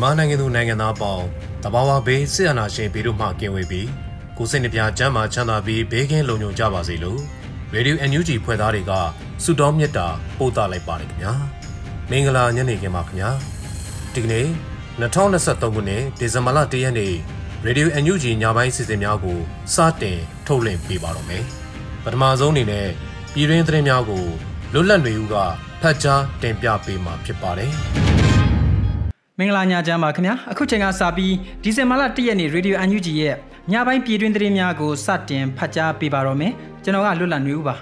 မြန်မာနိုင်ငံသူနိုင်ငံသားပေါင်းတဘာဝဘေးစစ်အာဏာရှင်ပြည်တို့မှကင်ဝေးပြီးကိုစိတ်နှပြချမ်းသာချမ်းသာပြီးဘေးကင်းလုံခြုံကြပါစေလို့ Radio NUG ဖွဲ့သားတွေကဆုတောင်းမေတ္တာပို့သလိုက်ပါတယ်ခင်ဗျာမင်္ဂလာညနေခင်းပါခင်ဗျာဒီကနေ့2023ခုနှစ်ဒီဇင်ဘာလ1ရက်နေ့ Radio NUG ညပိုင်းစီစဉ်များကိုစတင်ထုတ်လွှင့်ပေးပါတော့မယ်ပထမဆုံးအနေနဲ့ပြည်တွင်းသတင်းများကိုလွတ်လပ်နေဦးကဖတ်ကြားတင်ပြပေးမှာဖြစ်ပါတယ် မင်္ဂလာညချမ်းပါခင်ဗျာအခုချိန်ကစပြီးဒီဇင်ဘာလ1ရက်နေ့ Radio UNG ရဲ့ညပိုင်းပြည်တွင်းသတင်းများကိုစတင်ဖတ်ကြားပေးပါတော့မယ်ကျွန်တော်ကလွတ်လပ်နေဦးပါ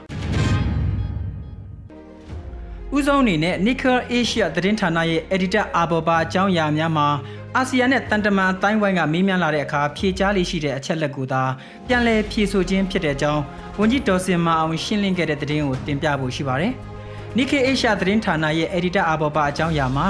ဦးဆုံးအနေနဲ့ Nickel Asia သတင်းဌာနရဲ့ Editor အာဘော်ဘာအကြောင်းအရာများမှာအာဆီယံနဲ့တန်တမန်အတိုင်းဝိုင်းကမေးမြန်းလာတဲ့အခါဖြေကြားလေးရှိတဲ့အချက်လက်ကိုသာပြန်လည်ဖြေဆိုခြင်းဖြစ်တဲ့အကြောင်းဝန်ကြီးဒေါ်စင်မအောင်ရှင်းလင်းခဲ့တဲ့သတင်းကိုတင်ပြဖို့ရှိပါတယ်။ Nikkei Asia သတင်းဌာနရဲ့ Editor အာဘော်ဘာအကြောင်းအရာမှာ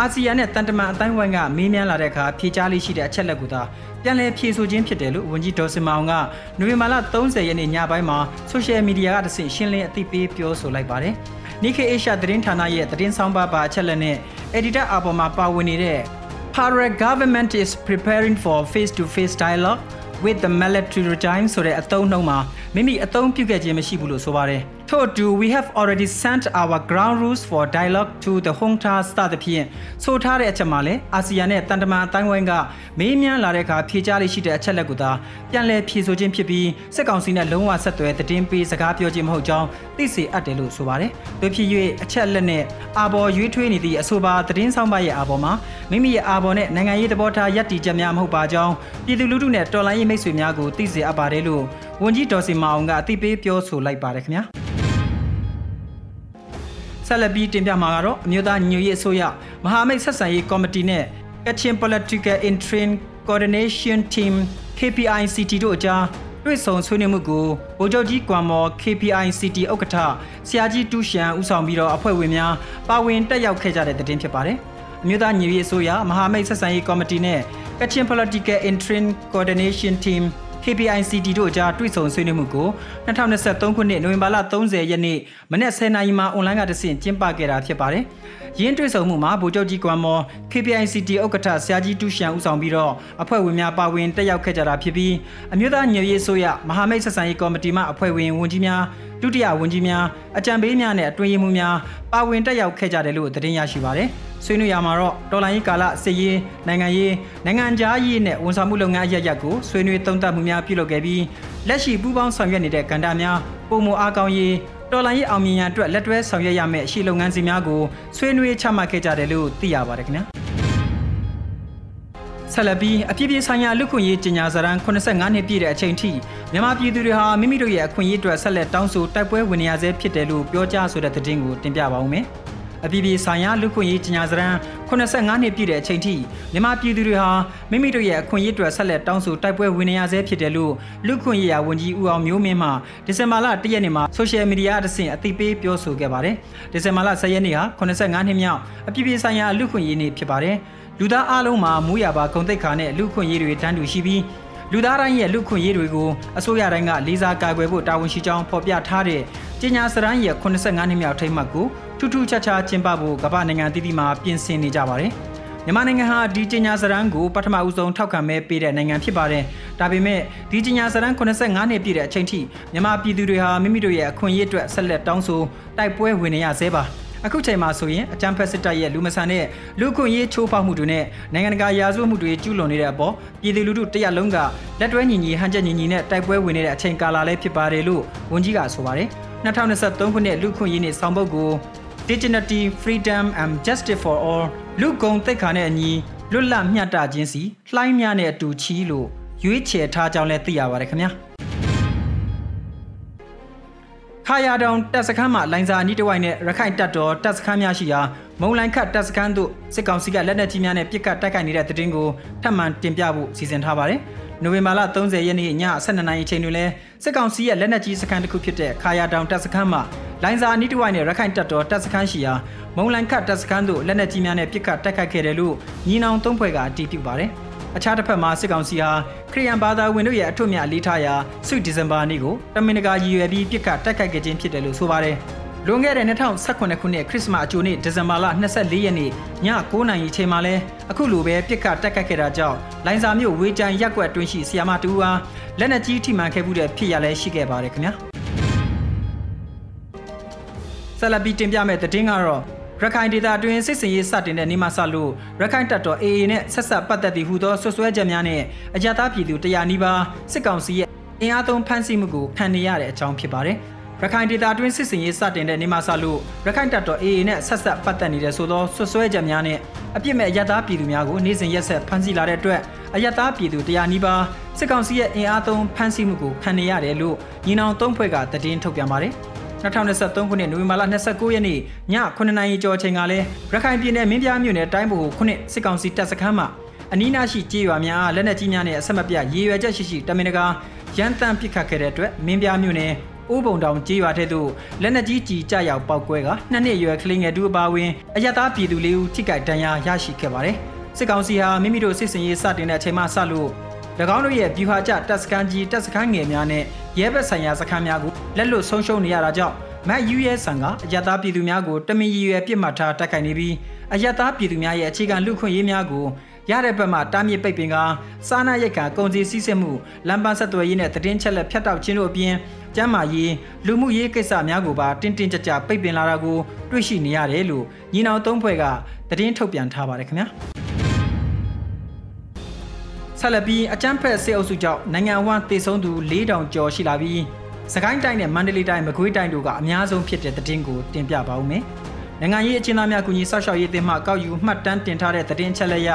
အာဆီယံနဲ့တန်တမန်အတိုင်းဝိုင်းကမေးမြန်းလာတဲ့အခါဖြေကြားလေးရှိတဲ့အချက်လက်ကိုသာပြန်လည်ဖြေဆိုခြင်းဖြစ်တယ်လို့ဝန်ကြီးဒေါ်စင်မအောင်ကနိုဝင်ဘာလ30ရက်နေ့ညပိုင်းမှာဆိုရှယ်မီဒီယာကတဆင့်ရှင်းလင်းအသိပေးပြောဆိုလိုက်ပါတယ်။ Nikkei Asia သတင်းဌာနရဲ့သတင်းဆောင်ပါပါအချက်လက်နဲ့ editor အပေါ်မှာပါဝင်နေတဲ့ Para government is preparing for face-to-face dialogue with the military regime ဆိုတဲ့အသုံးနှုန်းမှာမိမိအသုံးပြုခဲ့ခြင်းမရှိဘူးလို့ဆိုပါတယ်။ ထို့အတူ we have already sent our ground rules for dialogue to the Hongta စသဖြင့်ဆိုထားတဲ့အချက်မှာလည်းအာဆီယံနဲ့တန်တမန်အတိုင်းဝိုင်းကမေးမြန်းလာတဲ့အခါဖြေကြားလေးရှိတဲ့အချက်လက်ကိုသာပြန်လည်ဖြေဆိုခြင်းဖြစ်ပြီးစစ်ကောင်စီနဲ့လုံးဝဆက်သွယ်သတင်းပေးစကားပြောခြင်းမဟုတ်ကြောင်းသိစေအပ်တယ်လို့ဆိုပါတယ်။တို့ဖြစ်၍အချက်လက်နဲ့အာဘော်ရွေးထွေးနေသည့်အဆိုပါသတင်းဆောင်ပါရဲ့အာဘော်မှာမိမိရဲ့အာဘော်နဲ့နိုင်ငံရေးသဘောထားယက်တီချက်များမဟုတ်ပါကြောင်းပြည်သူလူထုနဲ့တော်လှန်ရေးမိတ်ဆွေများကိုသိစေအပ်ပါတယ်လို့ဝန်ကြီးဒေါ်စီမာအောင်ကအသိပေးပြောဆိုလိုက်ပါတယ်ခင်ဗျာ။ ဆက်လက်ပြီးတင်ပြမှာကတော့အမျိုးသားညီညွတ်ရေးအစိုးရမဟာမိတ်ဆက်ဆံရေးကော်မတီနဲ့ Kachin Political Interim Coordination Team KPICT တို့အကြားတွေ့ဆုံဆွေးနွေးမှုကိုဗိုလ်ချုပ်ကြီးကွမ်မော် KPICT ဥက္ကဋ္ဌဆရာကြီးတူရှန်ဦးဆောင်ပြီးတော့အဖွဲ့ဝင်များပါဝင်တက်ရောက်ခဲ့ကြတဲ့တဲ့တင်ဖြစ်ပါတယ်။အမျိုးသားညီညွတ်ရေးအစိုးရမဟာမိတ်ဆက်ဆံရေးကော်မတီနဲ့ Kachin Political Interim Coordination Team KPICD တို့အကြားတွေ့ဆုံဆွေးနွေးမှုကို2023ခုနှစ်နိုဝင်ဘာလ30ရက်နေ့မနက်10:00နာရီမှာအွန်လိုင်းကတဆင့်ကျင်းပခဲ့တာဖြစ်ပါတယ်။ရင်းတွေ့ဆုံမှုမှာဗိုလ်ချုပ်ကြီးကွမ်မော် KPICD ဥက္ကဋ္ဌဆရာကြီးတူရှန်ဦးဆောင်ပြီးတော့အဖွဲ့ဝင်များပါဝင်တက်ရောက်ခဲ့ကြတာဖြစ်ပြီးအမျိုးသားညွရေးအစိုးရမဟာမိတ်ဆက်ဆံရေးကော်မတီမှအဖွဲ့ဝင်ဝန်ကြီးများဒုတိယဝန်ကြီးများအကြံပေးများနဲ့အတွင်းရေးမှူးများပါဝင်တက်ရောက်ခဲ့ကြတယ်လို့သတင်းရရှိပါတယ်။ ဆွေးနွေးရမှာတော့တော်လိုင်းရေးကာလစစ်ရေးနိုင်ငံရေးနိုင်ငံခြားရေးနဲ့ဝန်ဆောင်မှုလုပ်ငန်းအရရက်ကိုဆွေးနွေးသုံးသပ်မှုများပြုလုပ်ခဲ့ပြီးလက်ရှိပူးပေါင်းဆောင်ရွက်နေတဲ့ကဏ္ဍများပုံမအားကောင်းရေးတော်လိုင်းရေးအောင်မြင်ရန်အတွက်လက်တွဲဆောင်ရွက်ရမယ့်ရှေ့လုပ်ငန်းစဉ်များကိုဆွေးနွေးချမှတ်ခဲ့ကြတယ်လို့သိရပါတယ်ခင်ဗျာ။ဆက်လက်ပြီးအပြည့်ပြည့်ဆိုင်ရာလူခွင့်ရေးကြီးညာစရန်85နှစ်ပြည့်တဲ့အချိန်ထိမြန်မာပြည်သူတွေဟာမိမိတို့ရဲ့အခွင့်အရေးအတွက်ဆက်လက်တောင်းဆိုတိုက်ပွဲဝင်နေရဆဲဖြစ်တယ်လို့ပြောကြားဆိုတဲ့သတင်းကိုတင်ပြပါဦးမယ်။ အပြည့်ပြည့်ဆိုင်ရာလူခွင့်ရေးကြီးညာစရန်85နှစ်ပြည့်တဲ့အချိန်ထိမြန်မာပြည်သူတွေဟာမိမိတို့ရဲ့အခွင့်အရေးအတွက်ဆက်လက်တောင်းဆိုတိုက်ပွဲဝင်နေရဆဲဖြစ်တယ်လို့လူခွင့်ရေးရာဝန်ကြီးဦးအောင်မျိုးမင်းမှဒီဇင်ဘာလ1ရက်နေ့မှာဆိုရှယ်မီဒီယာအစဉ်အသိပေးပြောဆိုခဲ့ပါတယ်။ဒီဇင်ဘာလ10ရက်နေ့ဟာ85နှစ်မြောက်အပြည့်ပြည့်ဆိုင်ရာလူခွင့်ရေးနေ့ဖြစ်ပါတယ်။လူသားအလုံးမှာမူရပါဂုံတိတ်ခါနဲ့လူခွင့်ရေးတွေတန်းတူရှိပြီးလူသားတိုင်းရဲ့လူခွင့်ရေးတွေကိုအစိုးရတိုင်းကလေးစားကာကွယ်ဖို့တာဝန်ရှိကြောင်းဖော်ပြထားတဲ့ကျညာစရန်ရဲ့85နှစ်မြောက်ထိမ်းမှတ်ကို ထူးထူးခြားခြားကျင်းပဖို့ကမ္ဘာနိုင်ငံတည်တည်မှာပြင်ဆင်နေကြပါတယ်။မြန်မာနိုင်ငံဟာဒီကျညာစရန်ကိုပထမဦးဆုံးထောက်ခံမဲပေးတဲ့နိုင်ငံဖြစ်ပါတယ်။ဒါပေမဲ့ဒီကျညာစရန်85နှစ်ပြည့်တဲ့အချိန်ထိမြန်မာပြည်သူတွေဟာမိမိတို့ရဲ့အခွင့်အရေးအတွက်ဆက်လက်တောင်းဆိုတိုက်ပွဲဝင်နေရဆဲပါ။အခုချိန်မှာဆိုရင်အကြမ်းဖက်စစ်တပ်ရဲ့လူမဆန်တဲ့လူခွင့်ရေးချိုးဖောက်မှုတွေနဲ့နိုင်ငံတကာရာဇဝတ်မှုတွေကျူးလွန်နေတဲ့အပေါ်ပြည်သူလူထုတရက်လုံးကလက်တွဲညီညီဟန်ချက်ညီညီနဲ့တိုက်ပွဲဝင်နေတဲ့အချိန်ကာလလည်းဖြစ်ပါတယ်လို့ဝန်ကြီးကဆိုပါတယ်2023ခုနှစ်လူခွင့်ရေးနေ့ဆောင်ပုဒ်ကို Dignity Freedom and Justice for All လူကုန်သိက္ခာနဲ့အညီလွတ်လပ်မျှတခြင်းစီလှိုင်းများနဲ့အတူချီလို့ရွေးချယ်ထားကြောင်းလည်းသိရပါတယ်ခင်ဗျာခါယာတောင်တပ်စခန်းမှာလိုင်စာအနီးတစ်ဝိုက်နဲ့ရခိုင်တပ်တော်တပ်စခန်းများရှိရာမုံလိုင်ခတ်တပ်စခန်းသို့စစ်ကောင်စီကလက်နက်ကြီးများနဲ့ပစ်ကတ်တိုက်ခိုက်နေတဲ့တည်င်းကိုထပ်မံတင်ပြဖို့စီစဉ်ထားပါတယ်။နိုဝင်ဘာလ30ရက်နေ့ည12နာရီချိန်တွင်လဲစစ်ကောင်စီရဲ့လက်နက်ကြီးစခန်းတစ်ခုဖြစ်တဲ့ခါယာတောင်တပ်စခန်းမှာ လိုင်စာအနီးတစ်ဝိုက်နဲ့ရခိုင်တပ်တော်တပ်စခန်းရှိရာမုံလိုင်ခတ်တပ်စခန်းသို့လက်နက်ကြီးများနဲ့ပစ်ကတ်တိုက်ခိုက်ခဲ့တယ်လို့ညီနောင်သုံးဖွဲ့ကအတည်ပြုပါတယ်။အခြားတစ်ဖက်မှာစစ်ကောင်စီဟာခရီးယန်ဘာသာဝင်တို့ရဲ့အထွတ်မြတ်လေးထားရာဆွဒီဇင်ဘာနေ့ကိုတမင်တကာရည်ရွယ်ပြီးပြစ်ခတ်တိုက်ခိုက်ခဲ့ခြင်းဖြစ်တယ်လို့ဆိုပါတယ်။လွန်ခဲ့တဲ့2018ခုနှစ်ခရစ်စမတ်အကြိုနေ့ဒီဇင်ဘာလ24ရက်နေ့ည9:00နာရီချိန်မှာလဲအခုလိုပဲပြစ်ခတ်တိုက်ခိုက်ခဲ့တာကြောင့်လိုင်စာမြို့ဝေးကြိုင်ရက်ကွက်တွင်းရှိဆီယာမတူဟာလက်နက်ကြီးထိမှန်ခဲ့မှုတဲ့ဖြစ်ရလဲရှိခဲ့ပါတယ်ခင်ဗျာ။ ဆလဘီတင်ပြမဲ့တဲ့တင်းကတော့ရခိုင်ဒေသအတွင်းစစ်စင်ရေးစတင်တဲ့နေမှာစလို့ရခိုင်တပ်တော် AA နဲ့ဆက်ဆက်ပတ်သက်သည့်ဟူသောဆွဆွဲချက်များနဲ့အကြသားပြည်သူတရားနီးပါးစစ်ကောင်စီရဲ့အင်အားသုံးဖမ်းဆီးမှုကိုခံနေရတဲ့အကြောင်းဖြစ်ပါတယ်။ရခိုင်ဒေသအတွင်းစစ်စင်ရေးစတင်တဲ့နေမှာစလို့ရခိုင်တပ်တော် AA နဲ့ဆက်ဆက်ပတ်သက်နေတဲ့ဆိုသောဆွဆွဲချက်များနဲ့အပြစ်မဲ့အကြသားပြည်သူများကိုနေ့စဉ်ရက်ဆက်ဖမ်းဆီးလာတဲ့အတွက်အကြသားပြည်သူတရားနီးပါးစစ်ကောင်စီရဲ့အင်အားသုံးဖမ်းဆီးမှုကိုခံနေရတယ်လို့ညီနောင်သုံးဖွဲ့ကသတင်းထုတ်ပြန်ပါတယ်။ 2023ခုနှစ်နိုဝင်ဘာလ29ရက်နေ့ည9နာရီကျော်ချိန်ကလည်းရခိုင်ပြည်နယ်မင်းပြားမြို့နယ်တိုင်းဗဟိုခုနှစ်စစ်ကောင်စီတပ်စခန်းမှာအနီးနားရှိကြေးရွာများအားလက်နက်ကြီးများနဲ့အဆက်မပြတ်ရေရွယ်ချက်ရှိရှိတမင်တကာရန်တမ်းပစ်ခတ်ခဲ့တဲ့အတွက်မင်းပြားမြို့နယ်အိုးပုံတောင်ကြေးရွာထဲသို့လက်နက်ကြီးကြီးကြရောက်ပောက်ကွဲကနှစ်နှစ်ရွယ်ကလေးငယ်တူအပါဝင်အရသားပြည်သူလေးဦးထိခိုက်ဒဏ်ရာရရှိခဲ့ပါတယ်စစ်ကောင်စီဟာမိမိတို့စစ်စင်ရေးစတင်တဲ့အချိန်မှစလို့၎င်းတို့ရဲ့ဗျူဟာကျတပ်စခန်းကြီးတပ်စခန်းငယ်များနဲ့ ရဲဘက်ဆိုင်ရာစခန်းများကိုလက်လွတ်ဆုံးရှုံးနေရတာကြောင့်မတ်ယူရဲဆန်ကအယက်သားပြည်သူများကိုတမင်ရည်ရွယ်ပြစ်မှတ်ထားတိုက်ခိုက်နေပြီးအယက်သားပြည်သူများရဲ့အခြေခံလူခွင့်ရေးများကိုရတဲ့ဘက်မှတားမြစ်ပိတ်ပင်ကစားနာရိတ်ကကုန်စည်စည်းစိမ်မှုလမ်းပန်းဆက်သွယ်ရေးနဲ့တည်င်းချက်လက်ဖြတ်တောက်ခြင်းတို့အပြင်ကျန်းမာရေးလူမှုရေးကိစ္စများကိုပါတင်းတင်းကြပ်ကြပ်ပိတ်ပင်လာတာကိုတွေ့ရှိနေရတယ်လို့ညီနောင်သုံးဖွဲ့ကတည်င်းထုတ်ပြန်ထားပါတယ်ခင်ဗျာ ဆက်လက်ပြီးအကြမ်းဖက်စစ်အုပ်စုကြောင့်နိုင်ငံဝန်းတည်ဆုံးသူ4000ကျော်ရှိလာပြီးစကိုင်းတိုင်းနဲ့မန္တလေးတိုင်းမကွေးတိုင်းတို့ကအများဆုံးဖြစ်တဲ့သတင်းကိုတင်ပြပါဦးမယ်။နိုင်ငံရေးအကျဉ်းသားများကူညီဆောက်ရှောက်ရေးတင်မှကောက်ယူမှတ်တမ်းတင်ထားတဲ့သတင်းချက်လက်ရ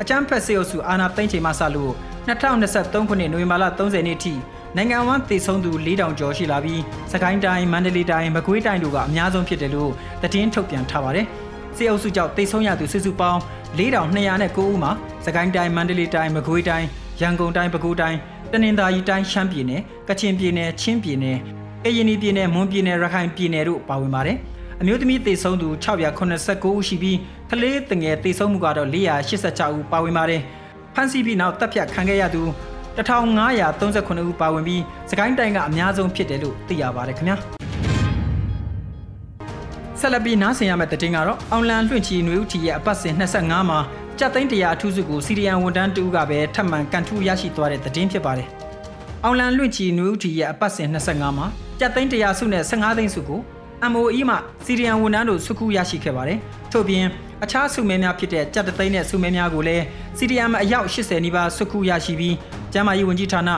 အကြမ်းဖက်စစ်အုပ်စုအာဏာသိမ်းချိန်မှစလို့2023ခုနှစ်နိုဝင်ဘာလ30ရက်နေ့ထိနိုင်ငံဝန်းတည်ဆုံသူ4000ကျော်ရှိလာပြီးစကိုင်းတိုင်းမန္တလေးတိုင်းမကွေးတိုင်းတို့ကအများဆုံးဖြစ်တယ်လို့သတင်းထုတ်ပြန်ထားပါတယ်။ စစ်အုပ်စုကြောင့်တည်ဆုံရသူစုစုပေါင်း4209ဦးမှာစကိုင်းတိုင်းမန္တလေးတိုင်းမကွေးတိုင်းရန်ကုန်တိုင်းပဲခူးတိုင်းတနင်္သာရီတိုင်းရှမ်းပြည်နယ်ကချင်ပြည်နယ်ချင်းပြည်နယ်ကရင်ပြည်နယ်မွန်ပြည်နယ်ရခိုင်ပြည်နယ်တို့ပါဝင်ပါတယ်အမျိုးသမီးသေဆုံးသူ689ဦးရှိပြီးကလေးတငယ်သေဆုံးမှုကတော့486ဦးပါဝင်ပါတယ်ဖမ်းဆီးပြီးနောက်တပ်ဖြတ်ခံခဲ့ရသူ1539ဦးပါဝင်ပြီးစကိုင်းတိုင်းကအများဆုံးဖြစ်တယ်လို့သိရပါတယ်ခင်ဗျာ ဆက်လက်ပြီးနားဆင်ရမယ့်တဲ့တင်ကတော့အောင်လန်လွှင့်ချီနွေဦးထီရဲ့အပတ်စဉ်25မှာကြက်သိန်းတရာအထူးစုကိုစီရီယန်ဝန်တန်းတူကပဲထပ်မံကန်ထူးရရှိသွားတဲ့သတင်းဖြစ်ပါတယ်။အောင်လန်လွင့်ချီနွေဦးတီရဲ့အပတ်စဉ်25မှာကြက်သိန်းတရာစုနဲ့15သိန်းစုကို MOE မှစီရီယန်ဝန်တန်းတို့စုခုရရှိခဲ့ပါတယ်။ထို့ပြင်အခြားစုမဲများဖြစ်တဲ့ကြက်သိန်းနဲ့စုမဲများကိုလည်းစီရီယန်အယောက်80နီးပါးစုခုရရှိပြီးကျန်းမာရေးဝန်ကြီးဌာန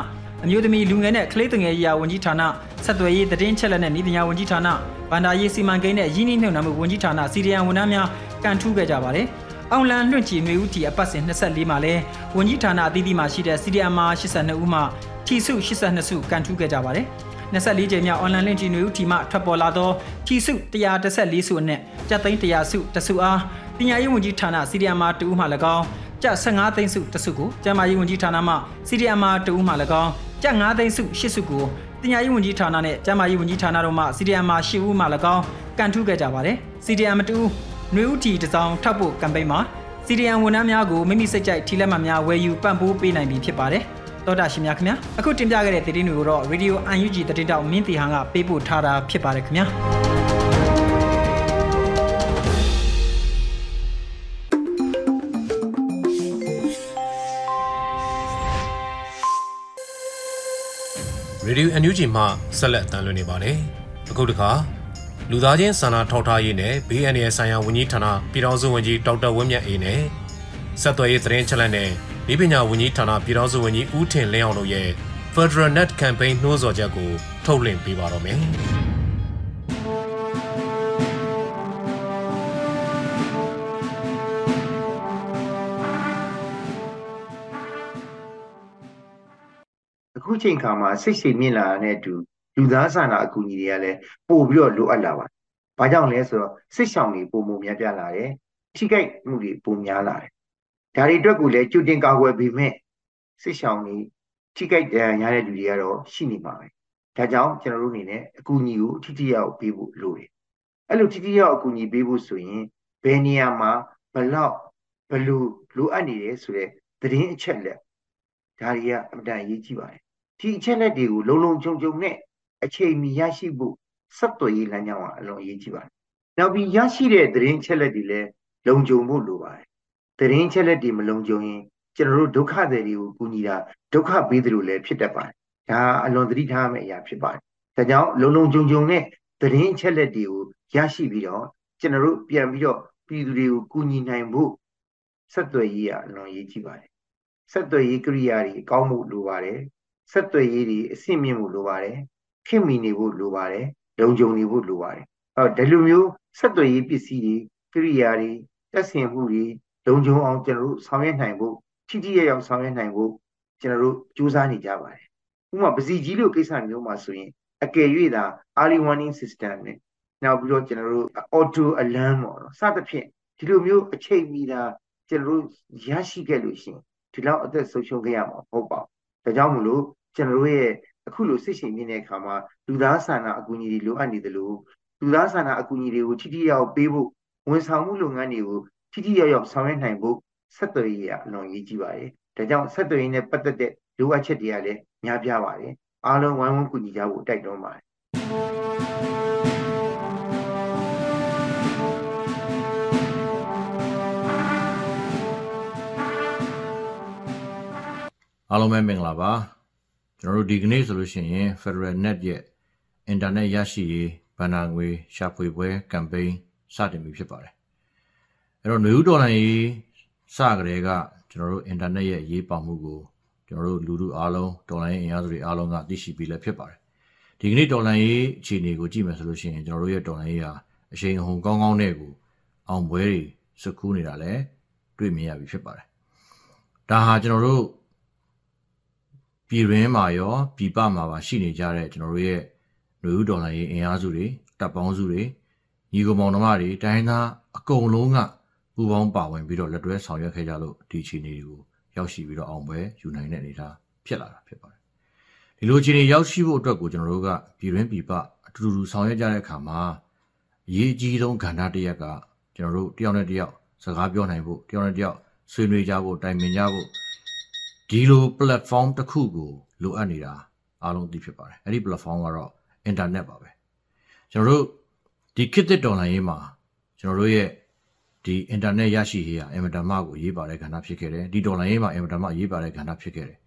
အမျိုးသမီးလူငယ်နဲ့ကလေးငယ်ရေးဝန်ကြီးဌာန ဆက်သွယ်ရေးသတင်းချက်လက်နဲ့ဤပညာဝန်ကြီးဌာနဗန္ဒာရေးစီမံကိန်းနဲ့ရင်းနှီးမြှုပ်နှံမှုဝန်ကြီးဌာနစီရီယန်ဝန်ထမ်းများကန်ထူးခဲ့ကြပါတယ်။အောင်လန်လွင့်ချီနှွေဦးတီအပတ်စဉ်24မှာလဲဝန်ကြီးဌာနအသီးသီးမှာရှိတဲ့ CDM 82ဦးမှထီစု82စုကန်ထူးခဲ့ကြပါတယ်24ကြိမ်မြောက်အွန်လိုင်းလင့်ချီနွေဦးတီမှထွက်ပေါ်လာသောထီစု114စုအနက်ကျပ်သိန်း100စုတစုအားပညာရေးဝန်ကြီးဌာန CDM 2ဦးမှ၎င်းကျပ်15သိန်းစုတစုကိုကျန်းမာရေးဝန်ကြီးဌာနမှ CDM 2ဦးမှ၎င်းကျပ်9သိန်းစု8စုကို ပညာရေးဝန်ကြီးဌာနနဲ့ကျန်းမာရေးဝန်ကြီးဌာနတို့မှ CDM 10ဦးမှ၎င်းကန်ထူးခဲ့ကြပါတယ် CDM 2နွေဦးတီတစောင်းထောက်ဖို့ကမ်ပိန်းမှာစီဒီယန်ဝန်ထမ်းများကိုမိမိစိတ်ကြိုက်ထီလက်မှတ်များဝယ်ယူပံ့ပိုးပေးနိုင်ပြီဖြစ်ပါတယ်။တောတာရှင်များခင်ဗျာအခုတင်ပြခဲ့တဲ့သတင်းတွေကိုတော့ Radio UNG သတင်းတောက်မင်းတီဟန်ကပေးပို့ထားတာဖြစ်ပါတယ်ခင်ဗျာ ရေဒီယို NUG မှဆက်လက်အသံလွှင့်နေပါတယ်။အခုတခါလူသားချင်းစာနာထောက်ထားရေးနဲ့ BNN ဆိုင်ရာဝန်ကြီးဌာနပြည်ထောင်စုဝန်ကြီးဒေါက်တာဝင်းမြတ်အေးနဲ့ဆက်သွယ်ရေးသတင်းချက်လက်နဲ့ဤပညာဝန်ကြီးဌာနပြည်ထောင်စုဝန်ကြီးဦးထင်လင်းအောင်တို့ရဲ့ Federal Net Campaign နှိုးဆော်ချက်ကိုထုတ်လွှင့်ပေးပါတော့မယ်။ အခုချိန်ခါမှာစိတ်ရှိမြင့်လာတဲ့အတူလူသားစာနာအကူအညီတွေကလည်းပို့ပြီးတော့လိုအပ်လာပါတယ်။ဘာကြောင့်လဲဆိုတော့စိတ်ဆောင်တွေပုံမှုများပြားလာတယ်။ထိခိုက်မှုတွေပုံများလာတယ်။ဒါတွေအတွက်ကိုလည်းကြိုတင်ကာကွယ်ပြီးမဲ့စိတ်ဆောင်တွေထိခိုက်ဒဏ်ရာရတဲ့လူတွေကတော့ရှိနေမှာပဲ။ဒါကြောင့်ကျွန်တော်တို့အနေနဲ့အကူအညီကိုထိထိရောက်ပေးဖို့လိုတယ်။အဲ့လိုထိထိရောက်အကူအညီပေးဖို့ဆိုရင်ဘယ်နေရာမှာဘလောက်ဘလို့လိုအပ်နေတယ်ဆိုတဲ့သတင်းအချက်လက်ဒါတွေကအမှန်တန်အရေးကြီးပါတယ် ဒီအချက်လက်တွေကိုလုံလုံခြုံခြုံနဲ့အချိန်မီရရှိဖို့ဆက်သွယ်ရေးလမ်းကြောင်းကအလွန်အရေးကြီးပါတယ်။နောက်ပြီးရရှိတဲ့သတင်းချက်လက်တွေလည်းလုံခြုံဖို့လိုပါတယ်။သတင်းချက်လက်တွေမလုံခြုံရင်ကျွန်တော်တို့ဒုက္ခသည်တွေကိုကူညီတာဒုက္ခပေးတယ်လို့လည်းဖြစ်တတ်ပါတယ်။ဒါအလွန်သတိထားမယ့်အရာဖြစ်ပါတယ်။ဒါကြောင့်လုံလုံခြုံခြုံနဲ့သတင်းချက်လက်တွေကိုရရှိပြီးတော့ကျွန်တော်တို့ပြန်ပြီးတော့ပြည်သူတွေကိုကူညီနိုင်ဖို့ဆက်သွယ်ရေးကအလွန်အရေးကြီးပါတယ်။ဆက်သွယ်ရေးကိရိယာတွေအကောင်းမှုလိုပါတယ်။ ဆက်သွယ်ရေးတွေအဆင့်မြင့်ဖို့လိုပါတယ်ခင်မီနေဖို့လိုပါတယ်လုံခြုံနေဖို့လိုပါတယ်အော်ဒီလိုမျိုးဆက်သွယ်ရေးပစ္စည်းတွေကိရိယာတွေတက်ဆင်မှုတွေလုံခြုံအောင်ကျွန်တော်တို့ဆောင်ရွက်နိုင်ဖို့ထိထိရရောက်ဆောင်ရွက်နိုင်ဖို့ကျွန်တော်တို့ကြိုးစားနေကြပါတယ်ဥပမာပစီကြီးလို့ကိစ္စမျိုးမှာဆိုရင်အကယ်၍သာ early warning system နဲ့နောက်ပြီးတော့ကျွန်တော်တို့ auto alarm ပေါ့နော်စသဖြင့်ဒီလိုမျိုးအချိန်မီတာကျွန်တော်တို့ရရှိခဲ့လို့ရှိရင်ဒီလောက်အသက်ဆုံးရှုံးခဲ့ရမှာမဟုတ်ပါဘူးဒါကြောင့်မလို့ ကျွန်တော်တို့ရဲ့အခုလိုစိတ်ရှင်မြင့်တဲ့အခါမှာလူသားစာနာအကူအညီတွေလိုအပ်နေတယ်လို့လူသားစာနာအကူအညီတွေကိုထိထိရောက်ပေးဖို့ဝန်ဆောင်မှုလုပ်ငန်းတွေကိုထိထိရောက်ရောက်ဆောင်ရွက်နိုင်ဖို့ဆက်သွယ်ရေးကအလွန်ရေးကြီးပါတယ်။ဒါကြောင့်ဆက်သွယ်ရေးနဲ့ပတ်သက်တဲ့လိုအပ်ချက်တွေကလည်းများပြားပါတယ်။အားလုံးဝိုင်းဝန်းကူညီကြဖို့တိုက်တွန်းပါတယ်။အားလုံးပဲမင်္ဂလာပါ ကျွန်တော်တို့ဒီကနေ့ဆိုလို့ရှိရင် Federal Net ရဲ့အင်တာနက်ရရှိရေးဗန္နာငွေရှာဖွေပွဲကမ်ပိန်းစတင်ပြီဖြစ်ပါတယ်အဲ့တော့နေဦးဒေါ်လာရေးစကြတဲ့ကကျွန်တော်တို့အင်တာနက်ရဲ့ရေးပေါမှုကိုကျွန်တော်တို့လူထုအားလုံးဒေါ်လာရေးအင်အားစုတွေအားလုံးကသိရှိပြီးလည်းဖြစ်ပါတယ်ဒီကနေ့ဒေါ်လာရေးအခြေအနေကိုကြည့်မယ်ဆိုလို့ရှိရင်ကျွန်တော်တို့ရဲ့ဒေါ်လာရေးဟာအချိန်အဟုန်ကောင်းကောင်းနဲ့ကိုအောင်ပွဲတွေစကူးနေတာလည်းတွေ့မြင်ရပြီဖြစ်ပါတယ်ဒါဟာကျွန်တော်တို့ ပြည်တွင်းမှာရောပြည်ပမှာပါရှိနေကြတဲ့ကျွန်တော်တို့ရဲ့လူဦးဒေါ်လာရေးအင်အားစုတွေတပ်ပေါင်းစုတွေညီကောင်မောင်နှမတွေတိုင်းသားအကုန်လုံးကပူပေါင်းပါဝင်ပြီးတော့လက်တွဲဆောင်ရွက်ခဲ့ကြလို့ဒီအခြေအနေတွေကိုရောက်ရှိပြီးတော့အောင်ပွဲယူနိုင်တဲ့အနေအထားဖြစ်လာတာဖြစ်ပါတယ်ဒီလိုအခြေအနေရောက်ရှိဖို့အတွက်ကိုကျွန်တော်တို့ကပြည်တွင်းပြည်ပအတူတူဆောင်ရွက်ကြတဲ့အခါမှာအရေးကြီးဆုံးကဏ္ဍတစ်ရက်ကကျွန်တော်တို့တယောက်နဲ့တယောက်စကားပြောနိုင်ဖို့တယောက်နဲ့တယောက်ဆွေးနွေးကြဖို့တိုင်ပင်ကြဖို့ ဒီလို platform တစ်ခုကိုလိုအပ်နေတာအားလုံးသိဖြစ်ပါတယ်အဲ့ဒီ platform ကတော့ internet ပါပဲကျွန်တော်တို့ဒီခေတ်သစ်တော်လှန်ရေးမှာကျွန်တော်တို့ရဲ့ဒီ internet ရရှိရေးဟာအင်မတန်မှကိုရေးပါတဲ့ကဏ္ဍဖြစ်ခဲ့တယ်ဒီတော်လှန်ရေးမှာအင်မတန်မှရေးပါတဲ့ကဏ္ဍဖြစ်ခဲ့တယ်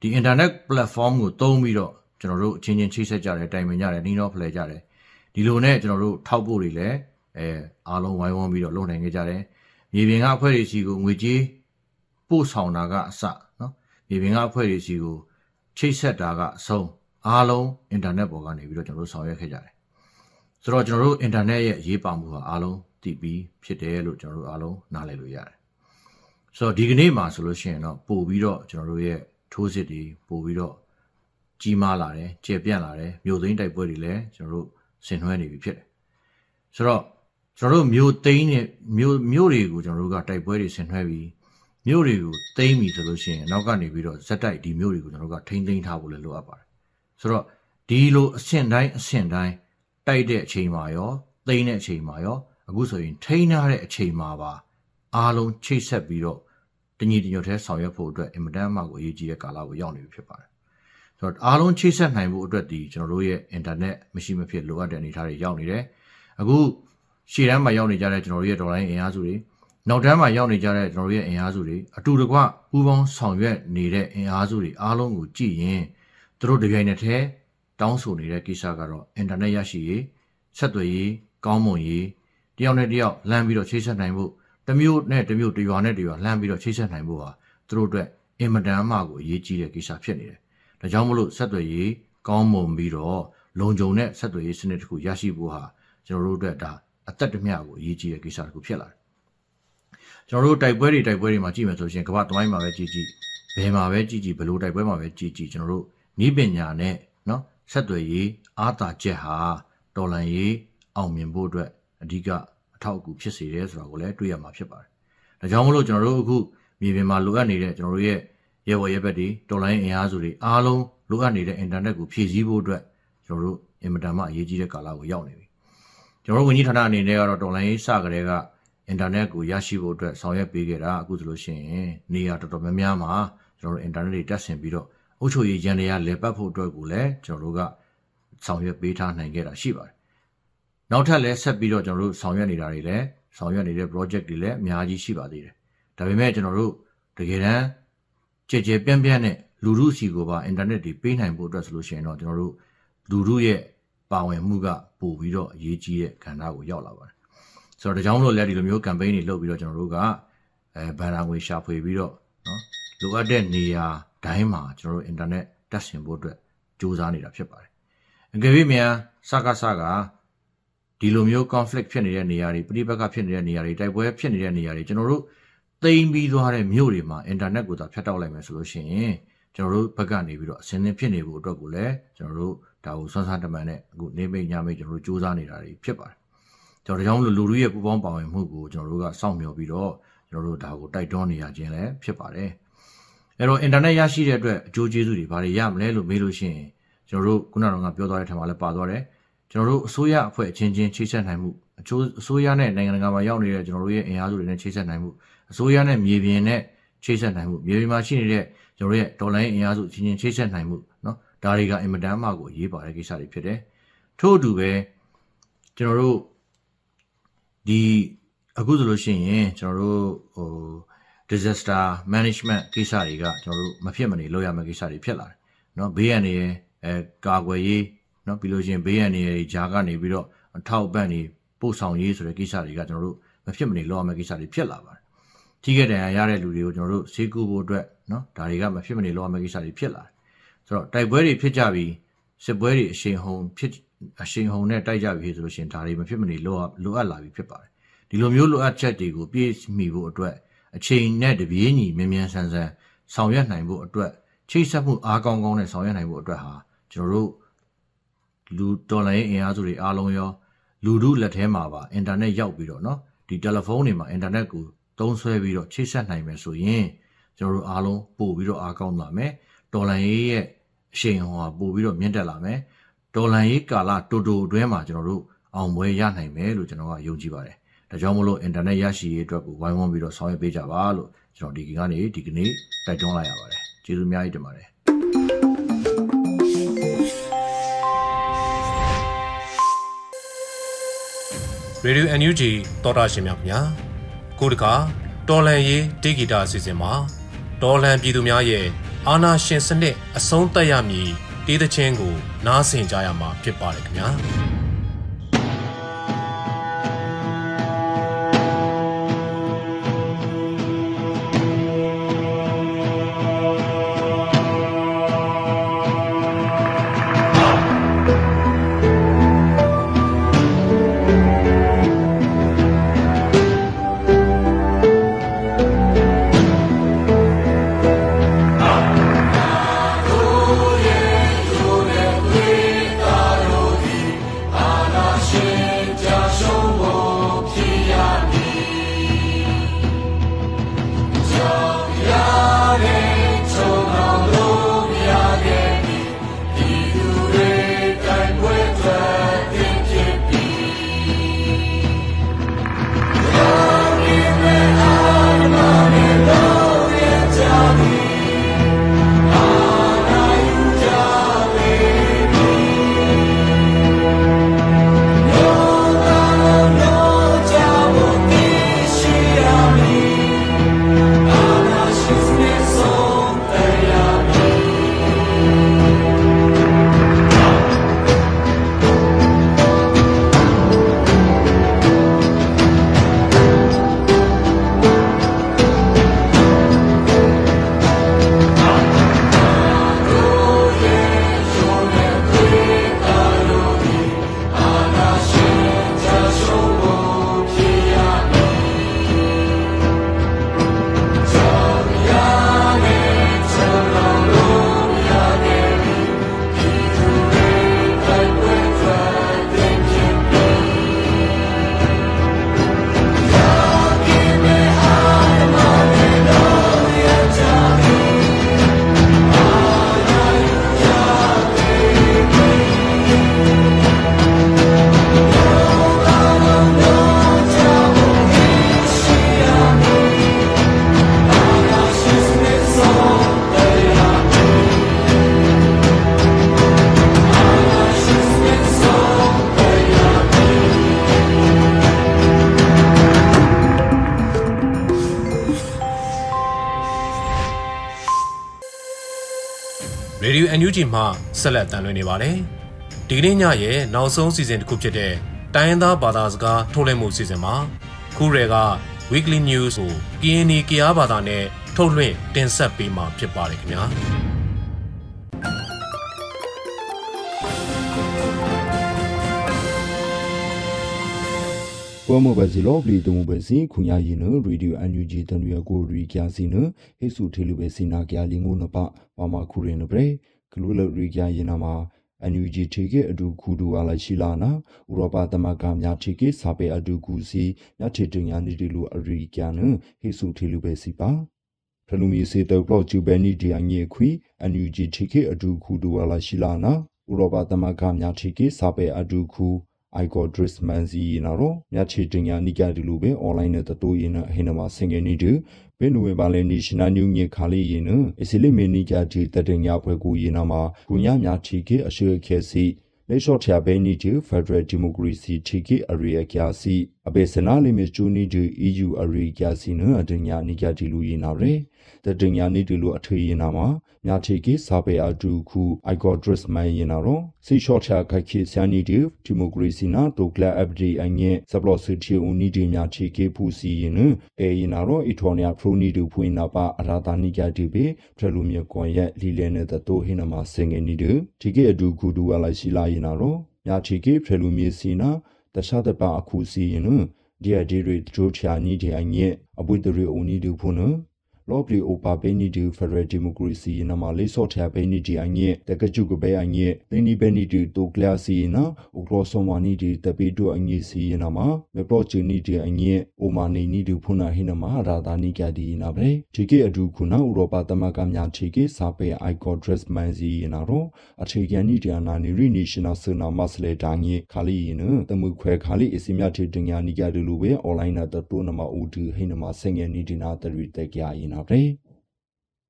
ဒီ internet platform ကိုသုံးပြီးတော့ကျွန်တော်တို့အချင်းချင်းချိတ်ဆက်ကြတယ်တိုင်ပင်ကြတယ်နှီးနှောဖလှယ်ကြတယ်ဒီလိုနဲ့ကျွန်တော်တို့ထောက်ဖို့တွေလည်းအဲအားလုံးဝိုင်းဝန်းပြီးတော့လုပ်နိုင်ခဲ့ကြတယ်မြေပြင်ကအဖွဲ့တွေစီကိုငွေကြေးပို့ဆောင်တာကအစ မြေပြင်ကအဖွဲ့တွေစီကိုချိတ်ဆက်တာကအဆုံးအားလုံးအင်တာနက်ပေါ်ကနေပြီးတော့ကျွန်တော်တို့ဆောင်ရွက်ခဲ့ကြတယ်ဆိုတော့ကျွန်တော်တို့အင်တာနက်ရဲ့ရေးပါမှုဟာအားလုံးတည်ပြီးဖြစ်တယ်လို့ကျွန်တော်တို့အားလုံးနားလည်လို့ရတယ်ဆိုတော့ဒီကနေ့မှာဆိုလို့ရှိရင်တော့ပို့ပြီးတော့ကျွန်တော်တို့ရဲ့ထိုးစစ်တွေပို့ပြီးတော့ကြီးမားလာတယ်ကျေပြန့်လာတယ်မြို့သိမ်းတိုက်ပွဲတွေလည်းကျွန်တော်တို့ဆင်နွှဲနေပြီဖြစ်တယ်ဆိုတော့ကျွန်တော်တို့မြို့သိမ်းနဲ့မြို့မြို့တွေကိုကျွန်တော်တို့ကတိုက်ပွဲတွေဆင်နွှဲပြီး မြို့တွေကိုသိမ်းပြီဆိုလို့ရှိရင်နောက်ကနေပြီးတော့ဇက်တိုက်ဒီမြို့တွေကိုကျွန်တော်တို့ကထိမ့်သိမ်းထားဖို့လည်းလိုအပ်ပါတယ်ဆိုတော့ဒီလိုအဆင့်တိုင်းအဆင့်တိုင်းတိုက်တဲ့အချိန်မှာရောသိမ်းတဲ့အချိန်မှာရောအခုဆိုရင်ထိန်းထားတဲ့အချိန်မှာပါအားလုံးချိတ်ဆက်ပြီးတော့တညီတညွတ်ထဲဆောင်ရွက်ဖို့အတွက်အင်မတန်မှကိုအရေးကြီးတဲ့ကာလကိုရောက်နေပြီဖြစ်ပါတယ်ဆိုတော့အားလုံးချိတ်ဆက်နိုင်ဖို့အတွက်ဒီကျွန်တော်တို့ရဲ့အင်တာနက်မရှိမဖြစ်လိုအပ်တဲ့အနေအထားတွေရောက်နေတယ်အခုရှေ့တန်းမှာရောက်နေကြတဲ့ကျွန်တော်တို့ရဲ့ဒေါ်လာအင်အားစုတွေ နောက်တန်းမှာရောက်နေကြတဲ့ကျွန်တော်တို့ရဲ့အင်အားစုတွေအတူတကွပူးပေါင်းဆောင်ရွက်နေတဲ့အင်အားစုတွေအားလုံးကိုကြည့်ရင်တို့တပြိုင်နက်တည်းတောင်းဆိုနေတဲ့ကိစ္စကတော့အင်တာနက်ရရှိရေးဆက်သွယ်ရေးကောင်းမွန်ရေးတယောက်နဲ့တယောက်လမ်းပြီးတော့ချိတ်ဆက်နိုင်ဖို့တစ်မျိုးနဲ့တစ်မျိုးတစ်ရွာနဲ့တစ်ရွာလမ်းပြီးတော့ချိတ်ဆက်နိုင်ဖို့ဟာသူတို့အတွက်အင်မတန်မှကိုအရေးကြီးတဲ့ကိစ္စဖြစ်နေတယ်။ဒါကြောင့်မလို့ဆက်သွယ်ရေးကောင်းမွန်ပြီးတော့လုံခြုံတဲ့ဆက်သွယ်ရေးစနစ်တစ်ခုရရှိဖို့ဟာကျွန်တော်တို့အတွက်ဒါအသက်တမျှကိုအရေးကြီးတဲ့ကိစ္စတစ်ခုဖြစ်လာတယ်။ ကျွန်တော်တို့တိုက်ပွဲတွေတိုက်ပွဲတွေမှာကြည့်မယ်ဆိုရင်ကမ္ဘာသမိုင်းမှာပဲကြည့်ကြည့်ဘယ်မှာပဲကြည့်ကြည့်ဘယ်လိုတိုက်ပွဲမှာပဲကြည့်ကြည့်ကျွန်တော်တို့ဤပညာနဲ့နော်ဆက်သွယ်ရေးအားသာချက်ဟာတော်လန်ရေးအောင်မြင်ဖို့အတွက်အဓိကအထောက်အကူဖြစ်စေတယ်ဆိုတာကိုလည်းတွေ့ရမှာဖြစ်ပါတယ်။ဒါကြောင့်မလို့ကျွန်တော်တို့အခုမြေပြင်မှာလိုအပ်နေတဲ့ကျွန်တော်တို့ရဲ့ရဲဝရဲဘက်တွေတော်လိုင်းအင်အားစုတွေအားလုံးလိုအပ်နေတဲ့အင်တာနက်ကိုဖြည့်ဆည်းဖို့အတွက်ကျွန်တော်တို့အင်မတန်မှအရေးကြီးတဲ့ကာလကိုရောက်နေပြီ။ကျွန်တော်တို့ဝန်ကြီးဌာနအနေနဲ့ကတော့တော်လိုင်းရေးစကြတဲ့က အင်တာနက်ကိုရရှိဖို့အတွက်ဆောင်ရွက်ပေးခဲ့တာအခုဆိုလို့ရှိရင်နေရာတော်တော်များများမှာကျွန်တော်တို့အင်တာနက်တွေတက်ဆင်ပြီးတော့အုပ်ချုပ်ရေးရန်တွေကလဲပတ်ဖို့အတွက်ကိုလည်းကျွန်တော်တို့ကဆောင်ရွက်ပေးထားနိုင်ခဲ့တာရှိပါတယ်။နောက်ထပ်လည်းဆက်ပြီးတော့ကျွန်တော်တို့ဆောင်ရွက်နေတာတွေလည်းဆောင်ရွက်နေတဲ့ project တွေလည်းအများကြီးရှိပါသေးတယ်။ဒါပေမဲ့ကျွန်တော်တို့တကယ်တမ်းကြည်ကြဲပြန့်ပြန့်နဲ့လူမှုစီကိုပါအင်တာနက်တွေပေးနိုင်ဖို့အတွက်ဆိုလို့ရှိရင်တော့ကျွန်တော်တို့လူမှုရဲ့ပါဝင်မှုကပို့ပြီးတော့အရေးကြီးတဲ့ကဏ္ဍကိုရောက်လာပါတယ်။ ဆိုတော့ဒါကြောင့်မလို့လည်းဒီလိုမျိုး campaign တွေလုပ်ပြီးတော့ကျွန်တော်တို့ကအဲဘန်နာငွေရှာဖွေပြီးတော့နော်လိုအပ်တဲ့နေရာတိုင်းမှာကျွန်တော်တို့အင်တာနက်တက်ဆင်ဖို့အတွက်ကြိုးစားနေတာဖြစ်ပါတယ်။အကယ်၍မြန်စကားစကားဒီလိုမျိုး conflict ဖြစ်နေတဲ့နေရာတွေပြိပက္ခဖြစ်နေတဲ့နေရာတွေတိုက်ပွဲဖြစ်နေတဲ့နေရာတွေကျွန်တော်တို့တိမ်ပြီးသွားတဲ့မြို့တွေမှာအင်တာနက်ကိုသာဖြတ်တောက်လိုက်မယ်ဆိုလို့ရှိရင်ကျွန်တော်တို့ဘက်ကနေပြီးတော့အစင်းသင်းဖြစ်နေဖို့အတွက်ကိုလည်းကျွန်တော်တို့ဒါကိုဆွမ်းစားတမန်နဲ့အခုနေမိတ်ညမိတ်ကျွန်တော်တို့စူးစမ်းနေတာတွေဖြစ်ပါတယ်။ ကျွန်တော်တို့ကြောင့်လူလူရဲ့ပူပေါင်းပါဝင်မှုကိုကျွန်တော်တို့ကစောင့်မျှော်ပြီးတော့ကျွန်တော်တို့ဒါကိုတိုက်တွန်းနေရခြင်းလည်းဖြစ်ပါတယ်။အဲ့တော့အင်တာနက်ရရှိတဲ့အတွက်အကျိုးကျေးဇူးတွေဘာတွေရမလဲလို့မေးလို့ရှိရင်ကျွန်တော်တို့ခုနကပြောသွားတဲ့ထက်မှာလည်းပါသွားတယ်။ကျွန်တော်တို့အစိုးရအဖွဲ့အချင်းချင်းချိတ်ဆက်နိုင်မှုအကျိုးအစိုးရနဲ့နိုင်ငံတကာမှာရောက်နေတဲ့ကျွန်တော်တို့ရဲ့အင်အားစုတွေနဲ့ချိတ်ဆက်နိုင်မှုအစိုးရနဲ့မြေပြင်နဲ့ချိတ်ဆက်နိုင်မှုမြေပြင်မှာရှိနေတဲ့ကျွန်တော်ရဲ့ဒေါ်လာအင်အားစုချင်းချင်းချိတ်ဆက်နိုင်မှုเนาะဒါတွေကအင်မတန်မှကိုအရေးပါတဲ့ကိစ္စတွေဖြစ်တယ်ထို့အတူပဲကျွန်တော်တို့ ဒီအခုဆိုလို့ရှိရင်ကျွန်တော်တို့ဟို disaster management ကိစ္စတွေကကျွန်တော်တို့မဖြစ်မနေလုပ်ရမယ့်ကိစ္စတွေဖြစ်လာတယ်เนาะဘေးရန်တွေအဲကာကွယ်ရေးเนาะပြီးလို့ရှိရင်ဘေးရန်တွေဂျာကနေပြီးတော့အထောက်ပံ့တွေပို့ဆောင်ရေးဆိုတဲ့ကိစ္စတွေကကျွန်တော်တို့မဖြစ်မနေလုပ်ရမယ့်ကိစ္စတွေဖြစ်လာပါတယ်ထိခဲ့တယ်ရတဲ့လူတွေကိုကျွန်တော်တို့ဈေးကူဖို့အတွက်เนาะဒါတွေကမဖြစ်မနေလုပ်ရမယ့်ကိစ္စတွေဖြစ်လာတယ်ဆိုတော့တိုက်ပွဲတွေဖြစ်ကြပြီးစစ်ပွဲတွေအရှိန်ဟုန်ဖြစ် အရှင်ဟုန်နဲ့တိုက်ကြပြီဆိုလို့ရှင်ဒါတွေမဖြစ်မနေလိုလိုအပ်လာပြီဖြစ်ပါတယ်ဒီလိုမျိုးလိုအပ်ချက်တွေကိုပြည့်မီဖို့အတွက်အချိန်နဲ့တပြေးညီမြန်မြန်ဆန်ဆန်ဆောင်ရွက်နိုင်ဖို့အတွက်ချိတ်ဆက်မှုအားကောင်းကောင်းနဲ့ဆောင်ရွက်နိုင်ဖို့အတွက်ဟာကျွန်တော်တို့လူတော်လိုင်းအင်အားစုတွေအားလုံးရောလူတို့လက်ထဲမှာပါအင်တာနက်ရောက်ပြီးတော့เนาะဒီတယ်လီဖုန်းတွေမှာအင်တာနက်ကိုသုံးဆွဲပြီးတော့ချိတ်ဆက်နိုင်မယ်ဆိုရင်ကျွန်တော်တို့အားလုံးပို့ပြီးတော့အားကောင်းလာမယ်တော်လိုင်းရဲ့အရှိန်ဟောပို့ပြီးတော့မြင့်တက်လာမယ် ဒေါ်လာရေးကာလတိုတိုအတွင်းမှာကျွန်တော်တို့အောင်ပွဲရနိုင်မယ်လို့ကျွန်တော်ကယုံကြည်ပါတယ်ဒါကြောင့်မလို့အင်တာနက်ရရှိရေးအတွက်ကိုဝိုင်းဝန်းပြီးတော့ဆောင်ရွက်ပေးကြပါလို့ကျွန်တော်ဒီကနေ့ဒီကနေ့တိုက်တွန်းလိုက်ရပါတယ်ကျေးဇူးအများကြီးတင်ပါတယ်ရေဒီယို NUG တော်တာရှင်များခင်ဗျာကိုတကာတော်လန်ရေးဒေဂီတာအစီအစဉ်မှာတော်လန်ပြည်သူများရဲ့အာနာရှင်စနစ်အဆုံးသတ်ရမည် တေးသချင်းကိုနားဆင်ကြရမှာဖြစ်ပါတယ်ခင်ဗျာ Radio NUG မှဆက်လက်တန်လှည့်နေပါတယ်။ဒီကနေ့ညရဲ့နောက်ဆုံးစီစဉ်တစ်ခုဖြစ်တဲ့တိုင်းရင်းသားဘာသာစကားထုတ်လွှင့်မှုစီစဉ်မှာခုရဲက Weekly News ကို KNY ကရားဘာသာနဲ့ထုတ်လွှင့်တင်ဆက်ပေးမှာဖြစ်ပါတယ်ခင်ဗျာ။ပေါ်မဘစီလောဘလီတုံဘစီခုညာရင်နရေဒီယိုအန်ယူဂျီတန်ရကိုရီကျာစီနဟေဆုထေလူပဲစီနာကျာလင်းငုနပပမခုရင်နပရေ ကလူလရီကျာရင်နာမှာအန်ယူဂျီထေကအဒူခုဒူအလာရှိလာနာဥရောပသမဂ္ဂများထေကစာပေအဒူကူစီမြတ်ထေတင်ညာနေဒီလူအရီကျာနဟေဆုထေလူပဲစီပါဖလူမီစေတောပလော့ကျူဘဲနီဒီအငေခွီအန်ယူဂျီထေကအဒူခုဒူအလာရှိလာနာဥရောပသမဂ္ဂများထေကစာပေအဒူခု I got dress man si na ro nya che tin ya ni kya du lu be online ne ta to yin na hin na ma sing ge ni du be nu we ba le national new nye kha li yin na isili me ni kya ti ta tin ya pwe ku yin na ma ku nya nya thi ke a she khe si လေရှော့ချာဘဲနီတူဖက်ဒရယ်ဒီမိုကရေစီတီကီအရီယာကျာစီအဘေစနာလီမီချူနီတူ EU အရီကျာစီနအဒညာနီကျတီလူရင်နာရဲ တဒညာနီတူလူအထွေရင်နာမှာမြာတီကီစာပေအတူခု I got dress မရင်နာရောစီရှော့ချာခိုက်ခေဆန်နီတူဒီမိုကရေစီနာတိုကလာအပဒီအငဲစပလော့စီတီဦးနီဒီမြာတီကီဖူစီရင်အေရင်နာရောအီထော်နီယာဖရိုနီတူဖွင့်နာပါအရာတာနီကျတီဘေဖရလူမြေကွန်ရက်လီလဲနဲ့တိုဟိနမှာစင်ငယ်နီတူတီကီအတူခုဒူဝလာရှိလာရင်နာရောညာချီကေဖရလူမြေစီနာတခြားတပါအခုစီရင်ဒီအဒီရီဒိုချာနီဒီအငဲအပွေတရီအိုနီဒူဖုန် လောပလီအိုပါဘဲနီဒီဖက်ဒရယ်ဒီမိုကရေစီနမလေးဆော့ချာဘဲနီဒီအငဲတကကျုကဘဲအငဲသင်းနီဘဲနီဒီတိုကလာစီနာဥကရောဆောမနီဒီတပေတိုအငဲစီနမမေပရောချီနီဒီအငဲအိုမာနီနီဒီဖုနာဟိနမရာဒါနီကဒီနာဘဲဒီကေအဒူခုနာဥရောပသမဂ္ဂများချီကေစာပေအိုက်ကောဒရက်မန်စီနာရောအခြေခံနီဒီအနာနီရီနေရှင်နယ်ဆနာမစလေတာငေခါလီနတမှုခွဲခါလီအစီမြတီတင်ညာနီကဒီလိုပဲအွန်လိုင်းနာတတိုးနမဦးဒီဟိနမဆငယ်နီဒီနာတရီတက်ကြရင်နာပဲ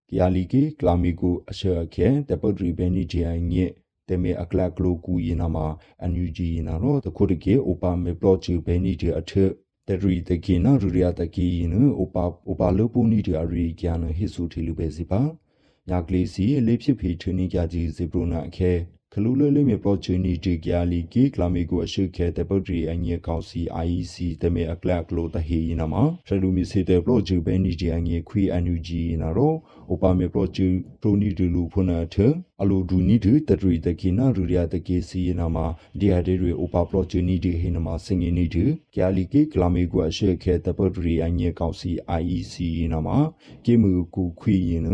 ကီယာလီကီကလာမီကိုအရှေခဲတပုတ်ရီဘဲနီဂျီအိုင်ညေတေမေအကလကလိုကူယနာမှာအန်ယူဂျီနာရောတခုတကေအိုပါမေပလော့ချီဘဲနီဂျီအထက်တရီတကေနာရူရီယာတကီနအိုပါအိုပါလိုပူနီဒီအရီကျန်ဟိဆူတီလူပဲစီပါညာကလေးစီလေးဖြစ်ဖီထနီကြကြီးဇေဘရနာအခဲ ခလူလလေးမြေ opportunity ကလီကီကလာမီကိုအရှိခဲတဲ့ပုတ်ရီအငေကောက်စီ IEC တမေအကလကလိုတဟီနမဖရလူမီစီတဲ့ project ဘဲနီဂျီအငေခွီအန်ယူဂျီနာရောဥပမေ project ပရိုနီဒလူဖုနာထအလိုဒူနီဒတတရီတကိနာရူရီယာတကေစီနာမဒီယာဒေရီဥပ project နီဒီဟိနမစင်ငီနီဒီကလီကီကလာမီကိုအရှိခဲတဲ့ပုတ်ရီအငေကောက်စီ IEC နာမကေမူကူခွီရင်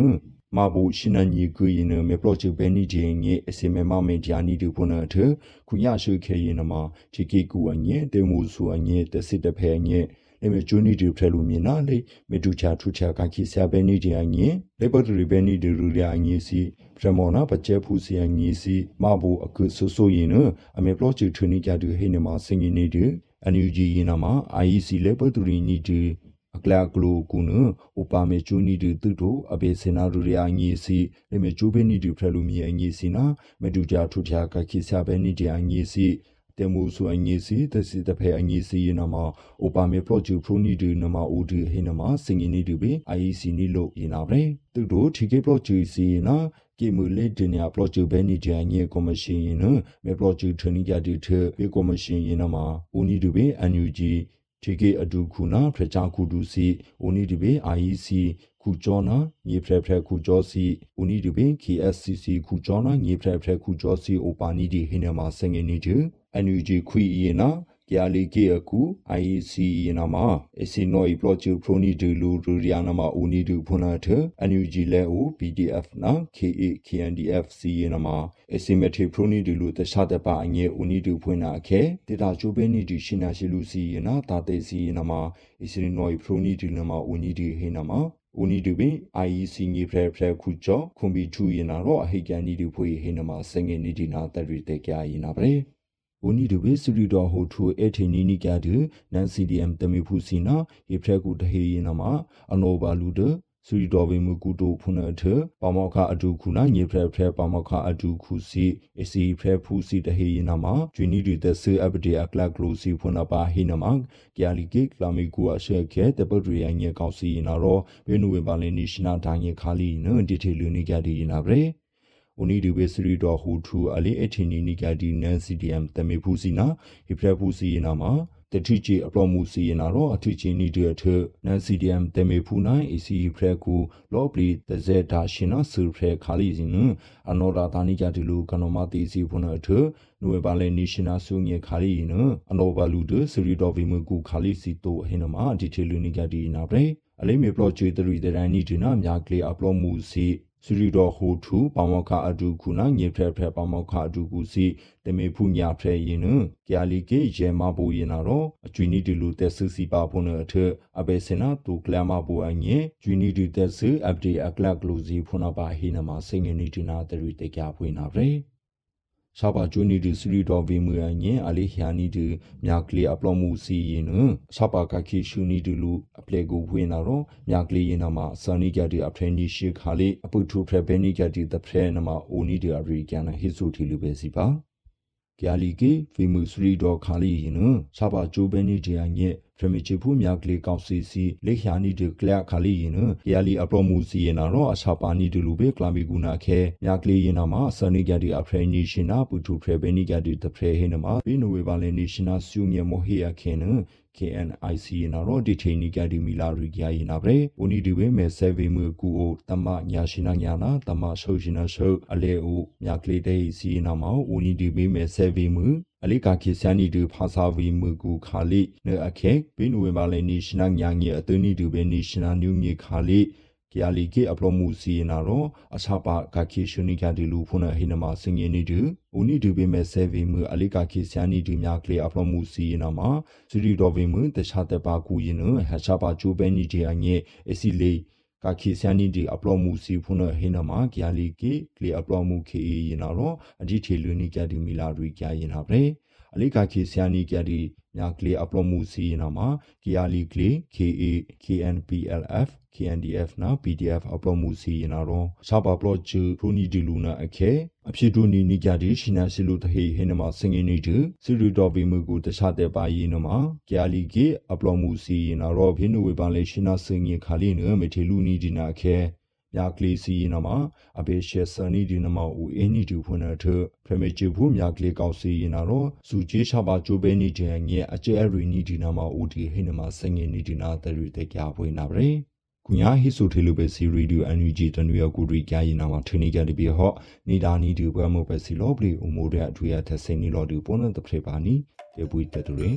မာဘူရှင်နညီကူရင်မေပလော့ချဘဲနီဂျင်းငေအစီမေမမေဂျာနီဒူဖုန်ထခုညရှုခဲရင်နမချီကီကူအငေတေမူဆူအငေတစစ်တဖဲငေလေမေဂျူနီဒီဖဲလူမီနာလေမေတူချာထူချာကခိဆာဘဲနီဂျင်းငေလေပတ်ရီဘဲနီဒီရူရအငေစီပရမောနာပကျဲဖူစီအငေစီမာဘူအကုဆူဆူရင်အမေပလော့ချထူနီကြတူဟိနေမှာစင်ကြီးနေဒီအန်ယူဂျီရင်နမှာ IEC လေပတ်ရီနီဒီ အကလာကလူကုနဥပမေချူနီဒီတုတိုအဘေစေနာရူရီအငီစီလေမေချူဘေနီဒီဖရလူမီအငီစီနာမေဒူဂျာထူထျာကခိဆာဘေနီဒီအငီစီတေမူဆူအငီစီတစီတဖဲအငီစီနမဥပမေပရိုဂျူဖရူနီဒီနမဦးဒီဟိနမစင်ငီနီဒီဘေ IEC နီလို့ယနာပဲတုတိုထီကေပရိုဂျူစီနာကေမူလေဒနီယာပရိုဂျူဘဲနီဂျာငီကော်မရှင်နမေပရိုဂျူထနီဂျာဒီထေဘေကော်မရှင်ယနာမဦးနီဒီဘေအန်ယူဂျီ TK အဒူခုနာဖရချာခုဒူစီအိုနီဒီဘေ IEC ခုကျောနာညေဖရဖရခုကျောစီအိုနီဒီဘေ KSCC ခုကျောနာညေဖရဖရခုကျောစီအိုပါနီဒီဟိနမဆငငနေဂျ NUG ခွီယေနာ ကယာလီကေအခု IEC ယနာမအစီနိုဤပလော့ချူပရိုနီဒူလူရူရီယာနာမဦးနီဒူဖုနာထ NUG လဲဦး PDF နာ KA KNDF စီယနာမအစီမတီပရိုနီဒူလူတခြားတပါအငဲဦးနီဒူဖွင့်နာခဲဒေတာချိုဘေနီဒီရှိနာရှိလူစီယနာတာတေစီယနာမအစီနိုဤပရိုနီဒူနာမဦးနီဒီဟေနာမဦးနီတူပင် IEC ညဖရဖရခုကျော်ခွန်ဘီချူရင်နာတော့အဟိကန်နီတူဖွေဟိနမစငယ်နီဒီနာတရီတေကြရင်နာပဲ ဦးနီဒူဘေစရီတော်ဟိုထူအထေနီနီကြတူနန် CDM တမီဖူစီနာဟေဖရကူတဟေရင်နာမအနောဘာလူဒစရီတော်ဘေမူကူတိုဖုန်အထပမောခအတူခုနာညေဖရဖရပမောခအတူခုစီအစီဖရဖူစီတဟေရင်နာမဂျွနီဒီတဆအပဒေအကလကလိုစီဖုန်ပါဟိနမကယာလီကေကလာမီကူအရှက်ခဲတပတ်ရီယညေကောက်စီနာရောဘေနူဝေပါလင်းနီရှနာဒိုင်းယေခါလီနဒီထေလူနီကြဒီနာဗရေ အိုနီဒီဘေစရီတော်ဟူထူအလေးအထင်နီနီကဒီနန်စီဒီအမ်တမေဖူစီနာဟိဖရဖူစီနာမှာတတိချီအပလောမှုစီနာတော့အထူးချင်းနီတဲ့ထနန်စီဒီအမ်တမေဖူနိုင် AC ဖရကူလောပလီတဇေတာရှင်နာဆူဖရခါလီစင်အနောရာတာနီကြတူလူကနောမတီစီဖုနာထနွေပါလေနေရှင်နာဆုငေခါလီနအနောဘလူဒစရီတော်ဗီမကူခါလီစီတိုဟေနမဒီချီလူနီကြဒီနာပရေအလေးမေပလော့ချွေတရီတဲ့တိုင်းနီဒီနာမြကလေးအပလောမှုစီ စရီတော်ဟိုထူပမောခအဒုခုနာညေဖရဖရပမောခအဒုကူစီတမေဖူညာဖရရင်နကြလီကေယေမဘူရင်နာတော့အကျွီနီဒီလူတက်ဆူစီပါဖုန်အထအဘေစနာတူကလမဘူအငေကျွီနီဒီတက်ဆူအပဒေအကလကလူစီဖုနာပါဟိနမစိငနီဒီနာတရီတေကြဖွေးနာ ဗရေရှာပါဂျူနီဒီစရီတော်ဗီမူအငင်အလေးဟျာနီဒီမြကလီအပလောမှုစီရင်နရှာပါကခိရှူနီဒီလူအပလေကိုဝင်းနာတော့မြကလီရင်နာမှာဆာနီကတီအဖရနီရှိခါလေးအပုထုဖရဘဲနီကတီတဖရနမှာအိုနီဒီအရီကန်ဟိဆူတီလူပဲစီပါကြလီကေဖီမူစရီတော်ခါလီရင်နရှာပါဂျိုဘဲနီဂျီအငင် ဖရမီချီဖူမြကလေးကောက်စီစီလေခ ्या နီဒီကလခါလီရင်ရလီအပရမူစီရင်နာတော့အချပါနီဒီလူပဲကလာမီကူနာခဲမြကလေးရင်နာမှာဆနီကဒီအဖရနီရှင်နာပူတူဖရဘဲနီကဒီတဖရဟေနမှာဘီနိုဝေပါလနေရှင်နာဆူမြမောဟီယာခဲန KNIC နာရောဒီထေနီကဒီမီလာရီကြရင်နာပဲဦးနီဒီဝဲမဲဆဲဗေမူကူအိုတမညာရှိနာညာနာတမဆုရှိနာဆုအလေဦးမြကလေးတဲ့စီနာမောဦးနီဒီဝဲမဲဆဲဗေမူ အလိကာခိဆန်နီဒူဖာစာဗီမူကူခါလိနေအခေဘီနူဝဲမာလေနီရှနာညာငီအတနီဒူပဲနီရှနာနျူငီခါလိကီယာလီကေအပလိုမူစီနာရောအချပါကခိရှုနိကဒီလူဖုနာဟိနမစင်ငင်းနီဒူဦးနီဒူဘေမဲဆေဗီမူအလိကခိဆန်နီဒူမြကလေအပလိုမူစီနာမှာစီရီတော်ဗီမူတခြားတဲ့ပါကူရင်နဟချပါဂျူဘဲနီဒီအငဲအစီလေ ကခိဆန်နီဒီအပလိုမူစီဖုနာဟိနမကီယာလီကေကလေအပလိုမူခေရင်နာရောအဒီထေလူနိကဒီမီလာရီကြရင်နာပဲ အလိကခိဆန်နီကဒီမြကလေအပလိုမူစီနာမှာကီယာလီကလေ KA KNPLF KNDF နာ PDF အပလိုမှုစီရင်တော့စာပါပလော့ချူပရိုနီဒီလူနာအခဲအဖြစ်တူနီနီကြတဲ့ရှိနာစီလူတဟေဟင်းနမစင်ငင်းနေတူစီရီတော်ဗီမူကိုတခြားတဲ့ပါရင်နမကြာလီကေအပလိုမှုစီရင်တော့ဖိနဝေပါလေရှိနာစင်ငင်းခါလီနမထေလူနီဒီနာအခဲ မြကလေးစီနမအဘေရှေစနီဒီနမဦးအင်းနီတူဖွနထဖရမေချီဘူးမြကလေးကောက်စီရင်တော့စူကြီးချပါချိုးပဲနေခြင်းငယ်အကျဲရီနီဒီနမဦးဒီဟိနမစင်ငင်းနီဒီနာတရီတဲ့ကြပွေးနာဗရေကုညာဟိဆိုထေလိုပဲစီရီဒီယိုအန်ယူဂျီတနွေရကူရီကြရင်နာမှာထင်းနေကြတယ်ပြီးဟော့နေတာနီဒီပွဲမို့ပဲစီလောပလီအမိုးတဲ့အထွေအထက်စင်နီလော်ဒီပုံနဲ့တဖရပါနီတေပွေတတူရင်